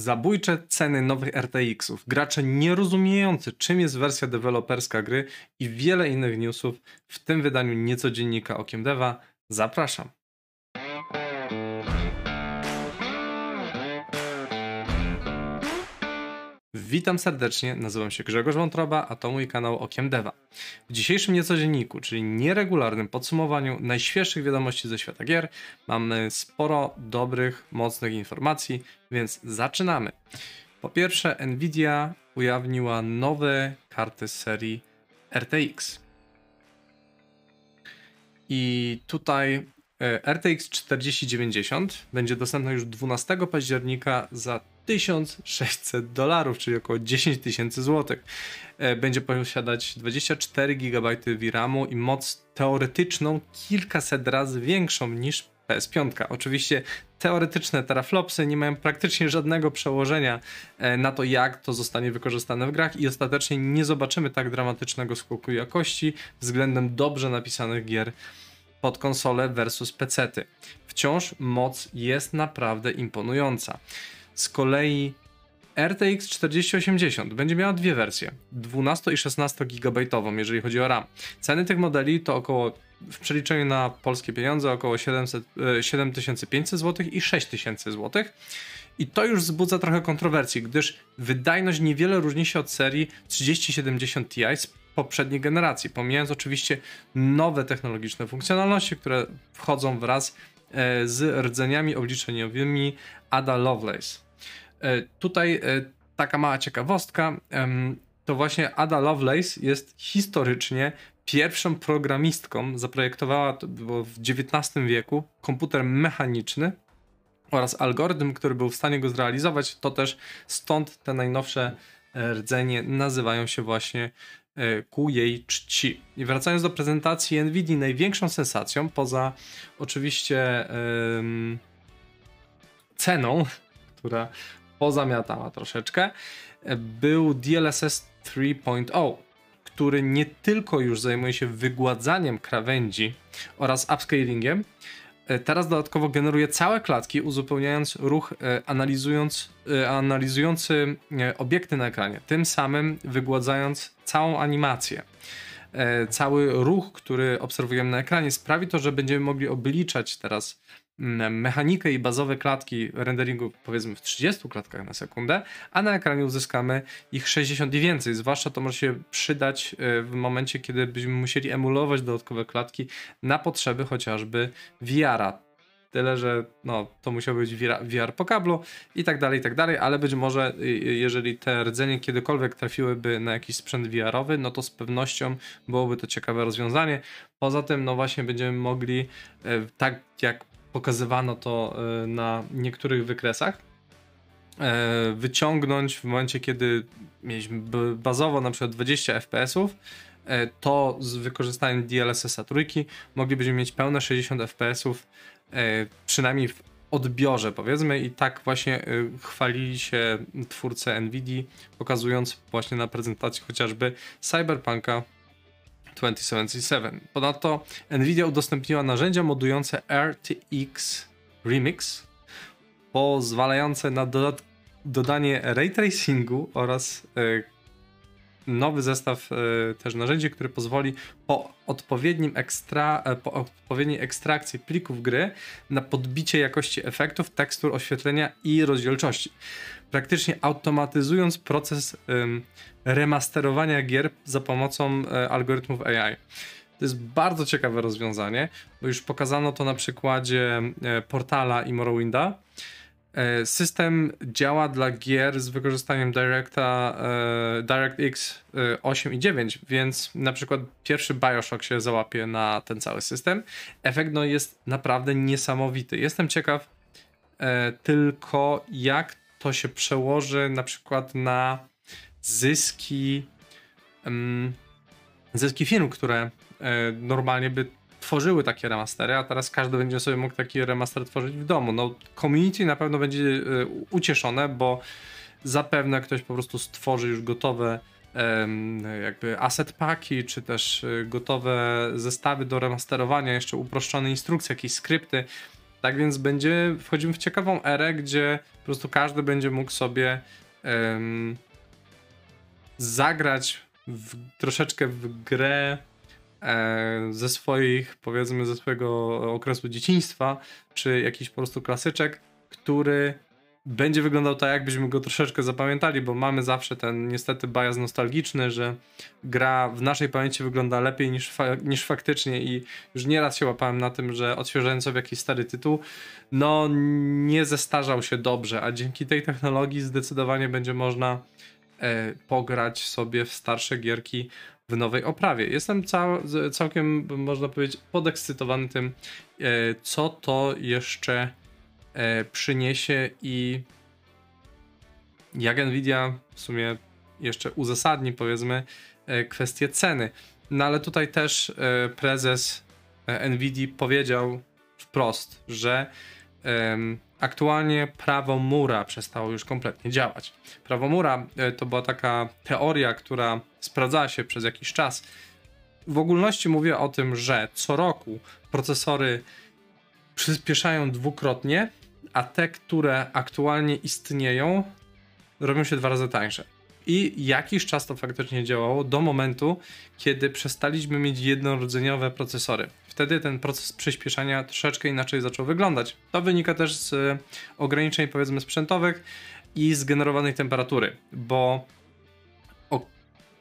Zabójcze ceny nowych RTX-ów, gracze nierozumiejący czym jest wersja deweloperska gry i wiele innych newsów w tym wydaniu niecodziennika Okiem Deva. Zapraszam. Witam serdecznie, nazywam się Grzegorz Wątroba, a to mój kanał Okiem Deva. W dzisiejszym niecodzienniku, czyli nieregularnym podsumowaniu najświeższych wiadomości ze świata gier, mamy sporo dobrych, mocnych informacji, więc zaczynamy. Po pierwsze, Nvidia ujawniła nowe karty z serii RTX. I tutaj e, RTX 4090 będzie dostępna już 12 października za 1600 dolarów, czyli około 10 tysięcy złotych. E, będzie posiadać 24 GB VRAMu i moc teoretyczną kilkaset razy większą niż PS5. Oczywiście teoretyczne teraflopsy nie mają praktycznie żadnego przełożenia e, na to, jak to zostanie wykorzystane w grach i ostatecznie nie zobaczymy tak dramatycznego skoku jakości względem dobrze napisanych gier pod konsolę versus pecety. Wciąż moc jest naprawdę imponująca. Z kolei RTX 4080 będzie miała dwie wersje, 12 i 16 GB, jeżeli chodzi o RAM. Ceny tych modeli to około w przeliczeniu na polskie pieniądze około 700, 7500 zł i 6000 zł. I to już wzbudza trochę kontrowersji, gdyż wydajność niewiele różni się od serii 3070 Ti z poprzedniej generacji, pomijając oczywiście nowe technologiczne funkcjonalności, które wchodzą wraz e, z rdzeniami obliczeniowymi Ada Lovelace. E, tutaj e, taka mała ciekawostka, to właśnie Ada Lovelace jest historycznie pierwszą programistką, zaprojektowała w XIX wieku komputer mechaniczny oraz algorytm, który był w stanie go zrealizować, to też stąd te najnowsze e, rdzenie nazywają się właśnie ku jej czci. I wracając do prezentacji NVIDIA, największą sensacją, poza oczywiście ceną, która pozamiatała troszeczkę, był DLSS 3.0, który nie tylko już zajmuje się wygładzaniem krawędzi oraz upscalingiem, e, teraz dodatkowo generuje całe klatki, uzupełniając ruch e, analizując, e, analizujący obiekty na ekranie, tym samym wygładzając całą animację. Cały ruch, który obserwujemy na ekranie, sprawi to, że będziemy mogli obliczać teraz mechanikę i bazowe klatki renderingu powiedzmy w 30 klatkach na sekundę, a na ekranie uzyskamy ich 60 i więcej. Zwłaszcza to może się przydać e, w momencie, kiedy będziemy musieli emulować dodatkowe klatki na potrzeby chociażby VR-a. Tyle, że no, to musiał być VR, po kablu i tak dalej, i tak dalej, ale być może jeżeli te rdzenie kiedykolwiek trafiłyby na jakiś sprzęt VR-owy, no to z pewnością byłoby to ciekawe rozwiązanie. Poza tym, no właśnie będziemy mogli, e, tak jak pokazywano to e, na niektórych wykresach, e, wyciągnąć w momencie, kiedy mieliśmy bazowo na przykład 20 FPS-ów, e, to z wykorzystaniem DLSS-a trójki moglibyśmy mieć pełne 60 FPS-ów, przynajmniej w odbiorze powiedzmy. I tak właśnie chwalili się twórcy Nvidia, pokazując właśnie na prezentacji chociażby Cyberpunka 2077. Ponadto Nvidia udostępniła narzędzia modujące RTX Remix, pozwalające na dodanie ray tracingu oraz y, nowy zestaw y, też narzędzi, który pozwoli po odpowiednim ekstra, y, po odpowiedniej ekstrakcji plików gry na podbicie jakości efektów, tekstur, oświetlenia i rozdzielczości praktycznie automatyzując proces remasterowania gier za pomocą e, algorytmów AI. To jest bardzo ciekawe rozwiązanie, bo już pokazano to na przykładzie e, Portala i Morrowinda. E, system działa dla gier z wykorzystaniem Directa, DirectX 8 i 9, więc na przykład pierwszy Bioshock się załapie na ten cały system. Efekt no, jest naprawdę niesamowity. Jestem ciekaw tylko, jak to się przełoży na przykład na zyski um, zyski firm, które e, normalnie by tworzyły takie remastery, a teraz każdy będzie sobie mógł taki remaster tworzyć w domu. No, community na pewno będzie e, ucieszone, bo zapewne ktoś po prostu stworzy już gotowe jakby asset paki, czy też e, gotowe zestawy do remasterowania, jeszcze uproszczone instrukcje, jakieś skrypty Tak więc będzie, wchodzimy w ciekawą erę, gdzie po prostu każdy będzie mógł sobie um, zagrać w, troszeczkę w grę e, ze swoich, powiedzmy, ze swojego okresu dzieciństwa, czy jakiś po prostu klasyczek, który będzie wyglądał tak, jakbyśmy go troszeczkę zapamiętali, bo mamy zawsze ten niestety bias nostalgiczny, że gra w naszej pamięci wygląda lepiej niż, fa niż faktycznie i już nieraz się łapałem na tym, że odświeżając sobie jakiś stary tytuł, no nie zestarzał się dobrze, a dzięki tej technologii zdecydowanie będzie można e, pograć sobie w starsze gierki w nowej oprawie. Jestem cał, całkiem, można powiedzieć, podekscytowany tym, e, co to jeszcze przyniesie i jak Nvidia w sumie jeszcze uzasadni, powiedzmy, e, kwestię ceny. No ale tutaj też e, prezes e, Nvidia powiedział wprost, że aktualnie prawo Mura przestało już kompletnie działać. Prawo Mura e, to była taka teoria, która sprawdzała się przez jakiś czas. W ogólności mówię o tym, że co roku procesory przyspieszają dwukrotnie, a te, które aktualnie istnieją, robią się dwa razy tańsze. I jakiś czas to faktycznie działało do momentu, kiedy przestaliśmy mieć jednorodzeniowe procesory. Wtedy ten proces przyspieszania troszeczkę inaczej zaczął wyglądać. To wynika też z ograniczeń, powiedzmy, sprzętowych i z generowanej temperatury, bo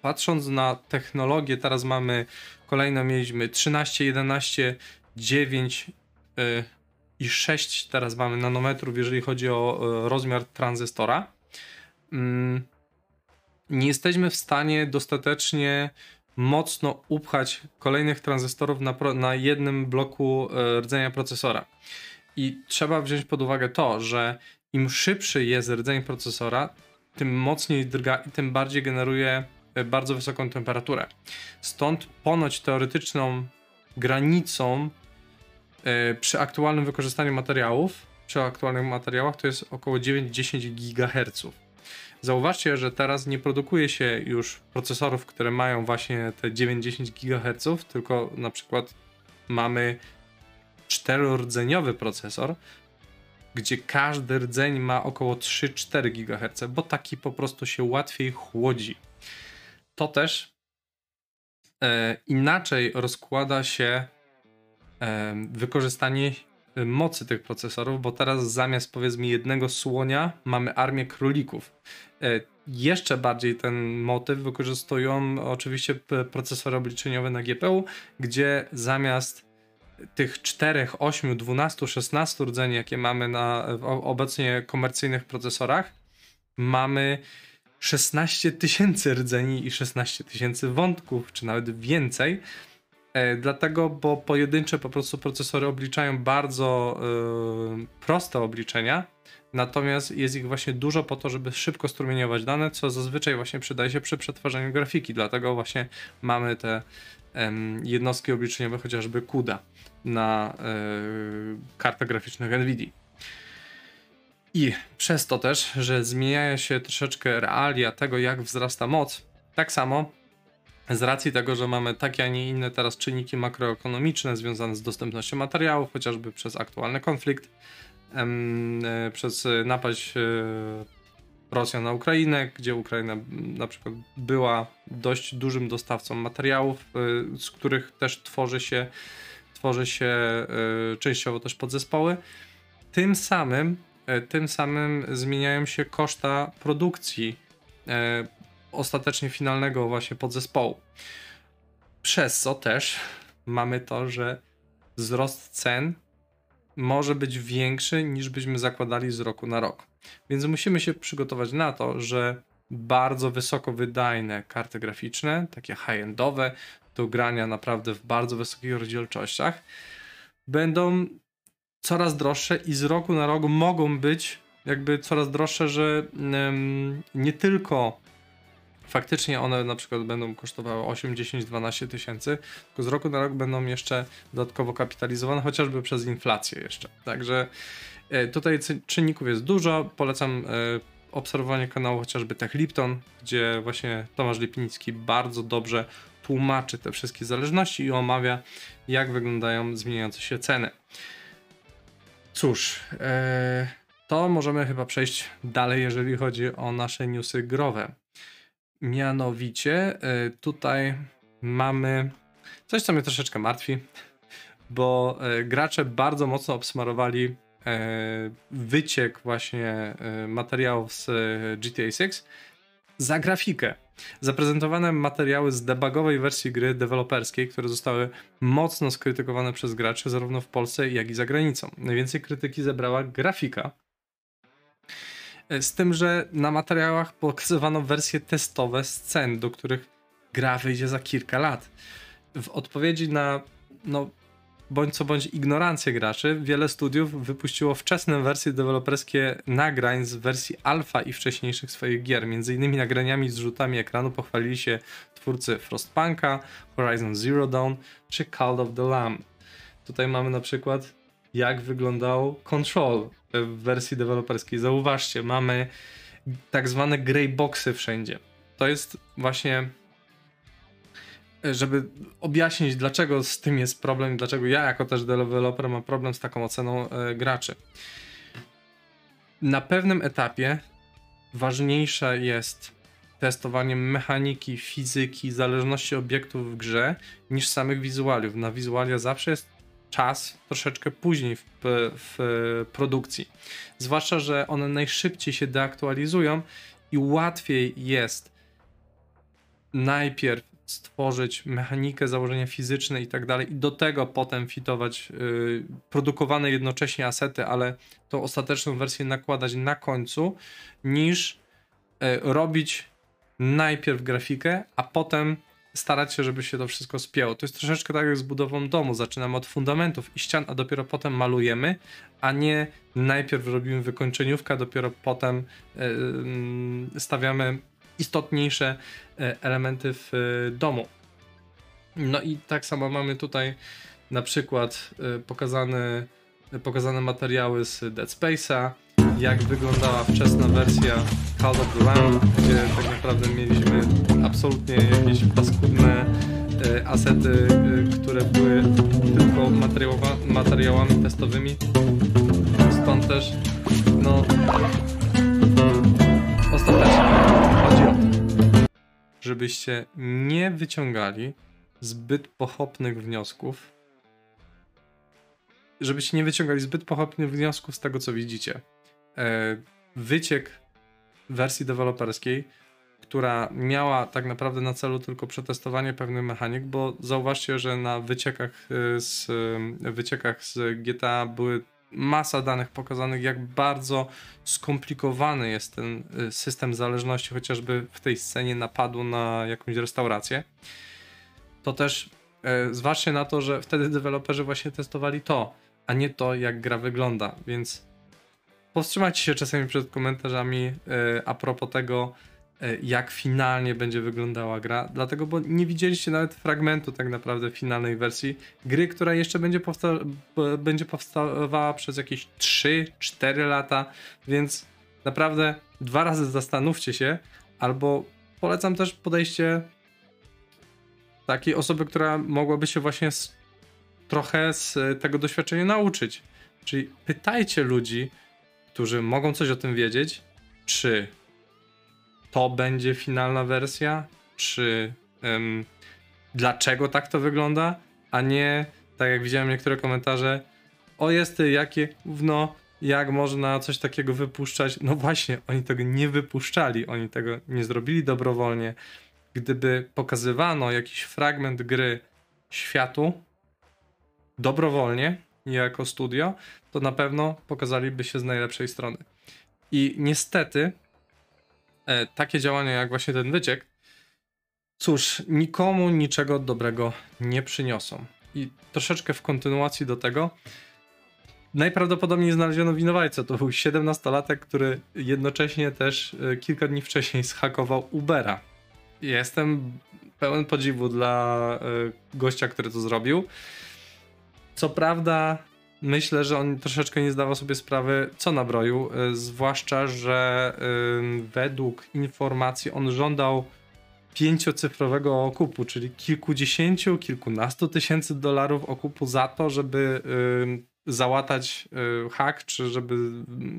patrząc na technologię, teraz mamy kolejno mieliśmy 13, 11, 9 yy, i 6 teraz mamy nanometrów, jeżeli chodzi o yy, rozmiar tranzystora. Yy nie jesteśmy w stanie dostatecznie mocno upchać kolejnych tranzystorów na, na jednym bloku e, rdzenia procesora. I trzeba wziąć pod uwagę to, że im szybszy jest rdzeń procesora, tym mocniej drga i tym bardziej generuje e, bardzo wysoką temperaturę. Stąd ponoć teoretyczną granicą e, przy aktualnym wykorzystaniu materiałów, przy aktualnych materiałach to jest około 9-10 GHz. Zauważcie, że teraz nie produkuje się już procesorów, które mają właśnie te 9-10 GHz, tylko na przykład mamy czterordzeniowy procesor, gdzie każdy rdzeń ma około 3-4 GHz, bo taki po prostu się łatwiej chłodzi. To też e, inaczej rozkłada się e, wykorzystanie Y, mocy tych procesorów, bo teraz zamiast powiedzmy jednego słonia mamy armię królików. Y, jeszcze bardziej ten motyw wykorzystują oczywiście procesory obliczeniowe na GPU, gdzie zamiast tych 4, 8, 12, 16 rdzeni, jakie mamy na obecnie komercyjnych procesorach, mamy 16 tysięcy rdzeni i 16 tysięcy wątków, czy nawet więcej, E, dlatego, bo pojedyncze po prostu procesory obliczają bardzo y, proste obliczenia, natomiast jest ich właśnie dużo po to, żeby szybko strumieniować dane, co zazwyczaj właśnie przydaje się przy przetwarzaniu grafiki. Dlatego właśnie mamy te jednostki obliczeniowe, chociażby CUDA na y, kartach graficznych NVIDIA. I przez to też, że zmienia się troszeczkę realia tego, jak wzrasta moc, tak samo z racji tego, że mamy takie, a nie inne teraz czynniki makroekonomiczne związane z dostępnością materiałów, chociażby przez aktualny konflikt, e, przez napaść e, Rosja na Ukrainę, gdzie Ukraina na przykład była dość dużym dostawcą materiałów, e, z których też tworzy się, tworzy się częściowo też podzespoły. Tym samym, tym samym zmieniają się koszta produkcji ostatecznie finalnego właśnie podzespołu. Przez co też mamy to, że wzrost cen może być większy niż byśmy zakładali z roku na rok. Więc musimy się przygotować na to, że bardzo wysoko wydajne karty graficzne, takie high-endowe, do grania naprawdę w bardzo wysokich rozdzielczościach, będą coraz droższe i z roku na rok mogą być jakby coraz droższe, że nie tylko faktycznie one na przykład będą kosztowały 8, 10, 12 tysięcy, tylko z roku na rok będą jeszcze dodatkowo kapitalizowane, chociażby przez inflację jeszcze. Także e, tutaj czynników jest dużo. Polecam e, obserwowanie kanału chociażby Tech Lipton, gdzie właśnie Tomasz Lipinicki bardzo dobrze tłumaczy te wszystkie zależności i omawia, jak wyglądają zmieniające się ceny. Cóż, e, to możemy chyba przejść dalej, jeżeli chodzi o nasze newsy growe. Mianowicie e, tutaj mamy coś, co mnie troszeczkę martwi, bo e, gracze bardzo mocno obsmarowali wyciek właśnie materiałów z GTA 6 za grafikę. Zaprezentowane materiały z debugowej wersji gry deweloperskiej, które zostały mocno skrytykowane przez graczy zarówno w Polsce, jak i za granicą. Najwięcej krytyki zebrała grafika. Z tym, że na materiałach pokazywano wersje testowe scen, do których gra wyjdzie za kilka lat. W odpowiedzi na no, bądź co bądź ignorancję graczy, wiele studiów wypuściło wczesne wersje deweloperskie nagrań z wersji alfa i wcześniejszych swoich gier. Między innymi nagraniami z rzutami ekranu pochwalili się twórcy Frostpunka, Horizon Zero Dawn czy Call of the Lamb. Tutaj mamy na przykład jak wyglądał Control w wersji deweloperskiej. Zauważcie, mamy tak zwane grey boxy wszędzie. To jest właśnie żeby objaśnić, dlaczego z tym jest problem, dlaczego ja jako też deweloper mam problem z taką oceną e, graczy. Na pewnym etapie ważniejsze jest testowanie mechaniki, fizyki, zależności obiektów w grze niż samych wizualiów. Na wizualia zawsze jest czas troszeczkę później w, w produkcji. Zwłaszcza, że one najszybciej się deaktualizują i łatwiej jest najpierw stworzyć mechanikę, założenia fizyczne i tak dalej, i do tego potem fitować yy, produkowane jednocześnie asety, ale tą ostateczną wersję nakładać na końcu, niż yy, robić najpierw grafikę, a potem starać się, żeby się to wszystko spięło. To jest troszeczkę tak jak z budową domu. Zaczynamy od fundamentów i ścian, a dopiero potem malujemy, a nie najpierw robimy wykończeniówkę, a dopiero potem yy, stawiamy istotniejsze e, elementy w e, domu. No i tak samo mamy tutaj na przykład e, pokazane, pokazane materiały z Dead Space'a, jak wyglądała wczesna wersja Call of the Lamb, gdzie tak naprawdę mieliśmy absolutnie jakieś paskudne asety, które były tylko materiałami testowymi. Stąd też no ostatecznie chodzi o to, żebyście nie wyciągali zbyt pochopnych wniosków, żebyście nie wyciągali zbyt pochopnych wniosków z tego, co widzicie. E, wyciek wersji deweloperskiej, która miała tak naprawdę na celu tylko przetestowanie pewnych mechanik, bo zauważcie, że na wyciekach e, z, wyciekach z GTA były masa danych pokazanych, jak bardzo skomplikowany jest ten system zależności, chociażby w tej scenie napadu na jakąś restaurację. To też e, zważcie na to, że wtedy deweloperzy właśnie testowali to, a nie to, jak gra wygląda, więc powstrzymajcie się czasami przed komentarzami e, a propos tego, E, jak finalnie będzie wyglądała gra, dlatego, bo nie widzieliście nawet fragmentu tak naprawdę finalnej wersji gry, która jeszcze będzie, powsta będzie powstawała przez jakieś 3-4 lata, więc naprawdę dwa razy zastanówcie się, albo polecam też podejście takiej osoby, która mogłaby się właśnie z, trochę z tego doświadczenia nauczyć. Czyli pytajcie ludzi, którzy mogą coś o tym wiedzieć, czy to będzie finalna wersja, czy um, dlaczego tak to wygląda, a nie tak jak widziałem niektóre komentarze, o jest ty, jakie gówno, jak można coś takiego wypuszczać. No właśnie, oni tego nie wypuszczali, oni tego nie zrobili dobrowolnie. Gdyby pokazywano jakiś fragment gry światu dobrowolnie, jako studio, to na pewno pokazaliby się z najlepszej strony. I niestety E, takie działania jak właśnie ten wyciek, cóż, nikomu niczego dobrego nie przyniosą. I troszeczkę w kontynuacji do tego, najprawdopodobniej znaleziono winowajcę. To był 17-latek, który jednocześnie też e, kilka dni wcześniej zhakował Ubera. Jestem pełen podziwu dla e, gościa, który to zrobił. Co prawda, myślę, że on troszeczkę nie zdawał sobie sprawy, co nabroił, y, zwłaszcza, że według informacji on żądał pięciocyfrowego okupu, czyli kilkudziesięciu, kilkunastu tysięcy dolarów okupu za to, żeby załatać y, hak, czy żeby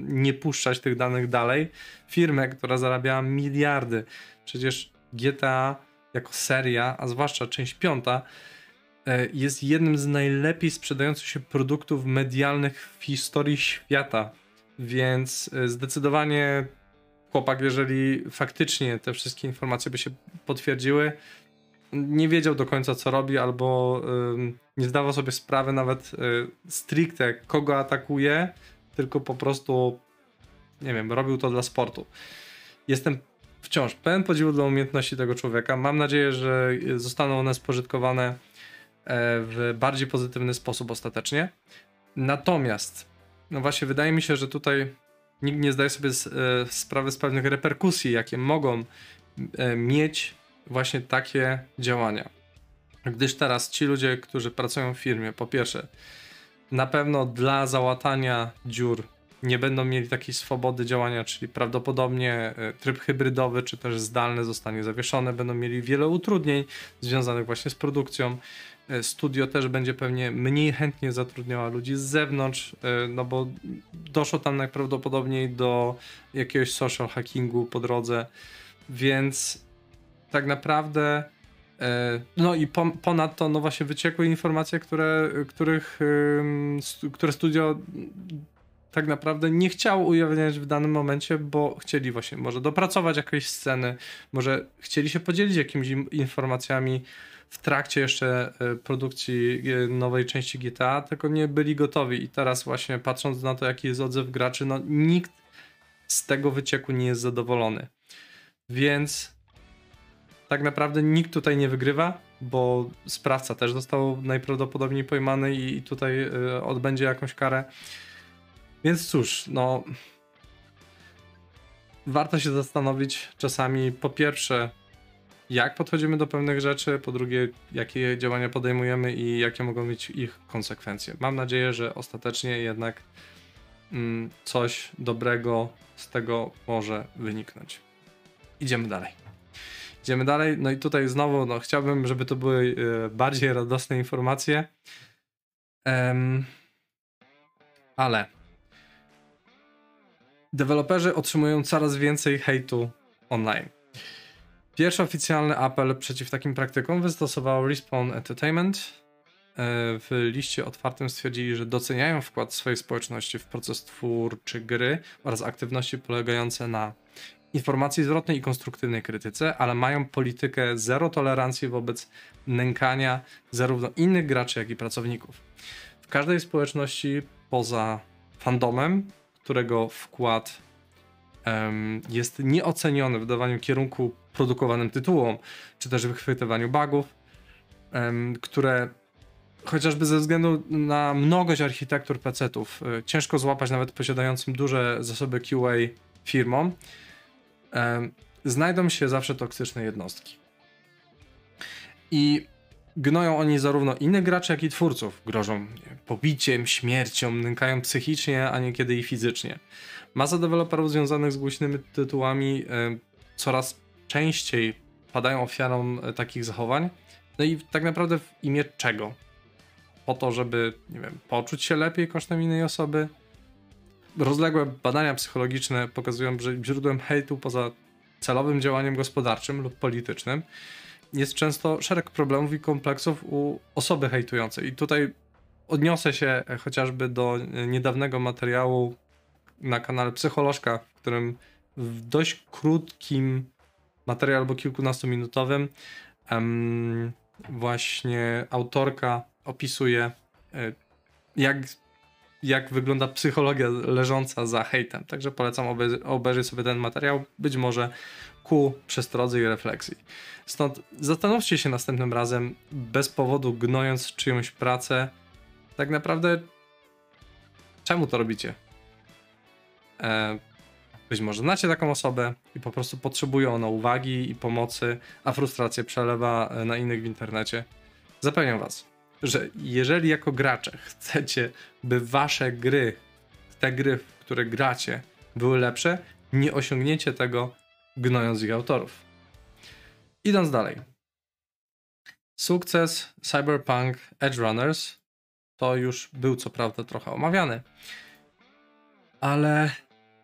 nie puszczać tych danych dalej. Firmę, która zarabiała miliardy. Przecież GTA jako seria, a zwłaszcza część piąta, jest jednym z najlepiej sprzedających się produktów medialnych w historii świata. Więc y, zdecydowanie chłopak, jeżeli faktycznie te wszystkie informacje by się potwierdziły, nie wiedział do końca co robi, albo nie zdawał sobie sprawy nawet y, stricte kogo atakuje, tylko po prostu nie wiem, robił to dla sportu. Jestem wciąż pełen podziwu dla umiejętności tego człowieka. Mam nadzieję, że zostaną one spożytkowane e, w bardziej pozytywny sposób ostatecznie. Natomiast, no właśnie, wydaje mi się, że tutaj nikt nie zdaje sobie e, sprawy z pewnych reperkusji, jakie mogą e, mieć właśnie takie działania. Gdyż teraz ci ludzie, którzy pracują w firmie, po pierwsze, na pewno dla załatania dziur nie będą mieli takiej swobody działania, czyli prawdopodobnie e, tryb hybrydowy czy też zdalny zostanie zawieszony, będą mieli wiele utrudnień związanych właśnie z produkcją. E, studio też będzie pewnie mniej chętnie zatrudniała ludzi z zewnątrz, e, no bo doszło tam najprawdopodobniej do jakiegoś social hackingu po drodze, więc tak naprawdę e, no i po, ponadto no właśnie wyciekły informacje, które, których, które studio tak naprawdę nie chciało ujawniać w danym momencie, bo chcieli właśnie może dopracować jakieś sceny, może chcieli się podzielić jakimiś informacjami w trakcie jeszcze e, produkcji e, nowej części GTA, tylko nie byli gotowi i teraz właśnie patrząc na to, jaki jest odzew graczy, no nikt z tego wycieku nie jest zadowolony. Więc tak naprawdę nikt tutaj nie wygrywa, bo sprawca też został najprawdopodobniej pojmany i tutaj y, odbędzie jakąś karę. Więc cóż, no. Warto się zastanowić czasami, po pierwsze, jak podchodzimy do pewnych rzeczy, po drugie, jakie działania podejmujemy i jakie mogą mieć ich konsekwencje. Mam nadzieję, że ostatecznie jednak mm, coś dobrego z tego może wyniknąć. Idziemy dalej. Idziemy dalej. No i tutaj znowu no, chciałbym, żeby to były e, bardziej radosne informacje. Um, ale deweloperzy otrzymują coraz więcej hejtu online. Pierwszy oficjalny apel przeciw takim praktykom wystosował Respawn Entertainment. E, w liście otwartym stwierdzili, że doceniają wkład swojej społeczności w proces twórczy gry oraz aktywności polegające na informacji zwrotnej i konstruktywnej krytyce, ale mają politykę zero tolerancji wobec nękania zarówno innych graczy, jak i pracowników. W każdej społeczności poza fandomem, którego wkład jest nieoceniony w dawaniu kierunku produkowanym tytułom, czy też wychwytywaniu bugów, które chociażby ze względu na mnogość architektur PC-ów y, ciężko złapać nawet posiadającym duże zasoby QA firmom, znajdą się zawsze toksyczne jednostki. I gnoją oni zarówno innych graczy, jak i twórców. Grożą pobiciem, śmiercią, nękają psychicznie, a niekiedy i fizycznie. Masa deweloperów związanych z głośnymi tytułami coraz częściej padają ofiarą e, takich zachowań. No i tak naprawdę w imię czego? Po to, żeby, nie wiem, poczuć się lepiej kosztem innej osoby, rozległe badania psychologiczne pokazują, że źródłem hejtu poza celowym działaniem gospodarczym lub politycznym jest często szereg problemów i kompleksów u osoby hejtującej. I tutaj odniosę się chociażby do niedawnego materiału na kanale Psycholożka, w którym w dość krótkim materiale albo kilkunastominutowym um, właśnie autorka opisuje e, jak jak wygląda psychologia leżąca za hejtem. Także polecam obejrzeć sobie ten materiał, być może ku przestrodze i refleksji. Stąd zastanówcie się następnym razem, bez powodu gnojąc czyjąś pracę, tak naprawdę czemu to robicie? E, być może znacie taką osobę i po prostu potrzebuje ona uwagi i pomocy, a frustrację przelewa e, na innych w internecie. Zapewniam was, że jeżeli jako gracze chcecie, by wasze gry, te gry, w które gracie, były lepsze, nie osiągniecie tego gnojąc ich autorów. Idąc dalej. Sukces Cyberpunk Edge Runners to już był co prawda trochę omawiany, ale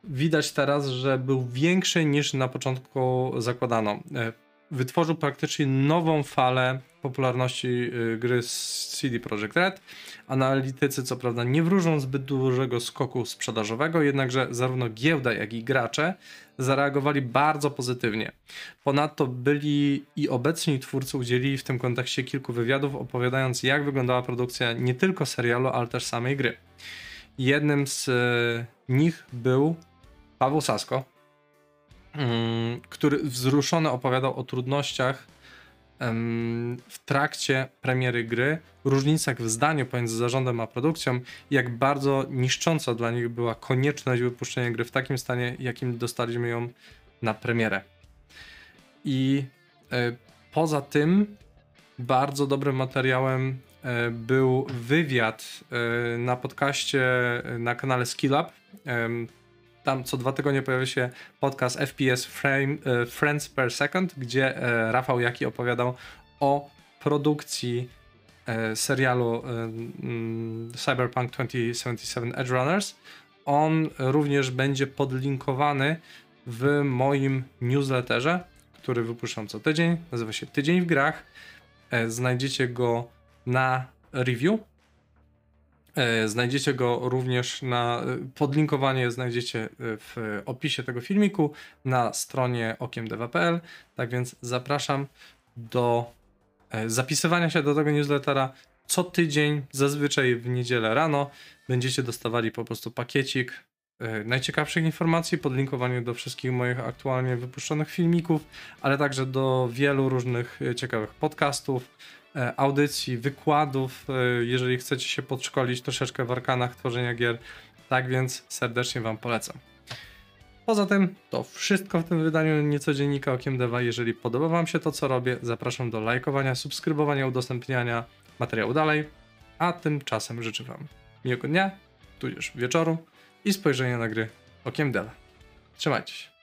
widać teraz, że był większy niż na początku zakładano. E, wytworzył praktycznie nową falę popularności y, gry CD Projekt Red. Analitycy co prawda nie wróżą zbyt dużego skoku sprzedażowego, jednakże zarówno giełda, jak i gracze zareagowali bardzo pozytywnie. Ponadto byli i obecni twórcy udzielili w tym kontekście kilku wywiadów, opowiadając jak wyglądała produkcja nie tylko serialu, ale też samej gry. Jednym z y, nich był Paweł Sasko, mm, który wzruszony opowiadał o trudnościach w trakcie premiery gry, różnicach w zdaniu pomiędzy zarządem a produkcją, jak bardzo niszcząca dla nich była konieczność wypuszczenia gry w takim stanie, jakim dostaliśmy ją na premierę. I e, poza tym, bardzo dobrym materiałem e, był wywiad e, na podcaście na kanale SkillUp tam co dwa tygodnie pojawia się podcast FPS Frame, e, Friends Per Second, gdzie e, Rafał Jaki opowiadał o produkcji e, serialu mm, Cyberpunk 2077 Edge Runners. On również będzie podlinkowany w moim newsletterze, który wypuszczam co tydzień. Nazywa się Tydzień w Grach. Znajdziecie go na review znajdziecie go również na podlinkowanie znajdziecie e, w opisie tego filmiku na stronie okiemdewa.pl. Tak więc zapraszam do e, zapisywania się do tego newslettera. Co tydzień, zazwyczaj w niedzielę rano, będziecie dostawali po prostu pakiecik najciekawszych informacji, podlinkowanie do wszystkich moich aktualnie wypuszczonych filmików, ale także do wielu różnych ciekawych podcastów E, audycji, wykładów, e, jeżeli chcecie się podszkolić troszeczkę w arkanach tworzenia gier. Tak więc serdecznie Wam polecam. Poza tym to wszystko w tym wydaniu niecodziennika Okiem Deva. Jeżeli podoba Wam się to, co robię, zapraszam do lajkowania, subskrybowania, udostępniania materiału dalej. A tymczasem życzę Wam miłego dnia, tudzież wieczoru i spojrzenia na gry Okiem Deva. Trzymajcie się.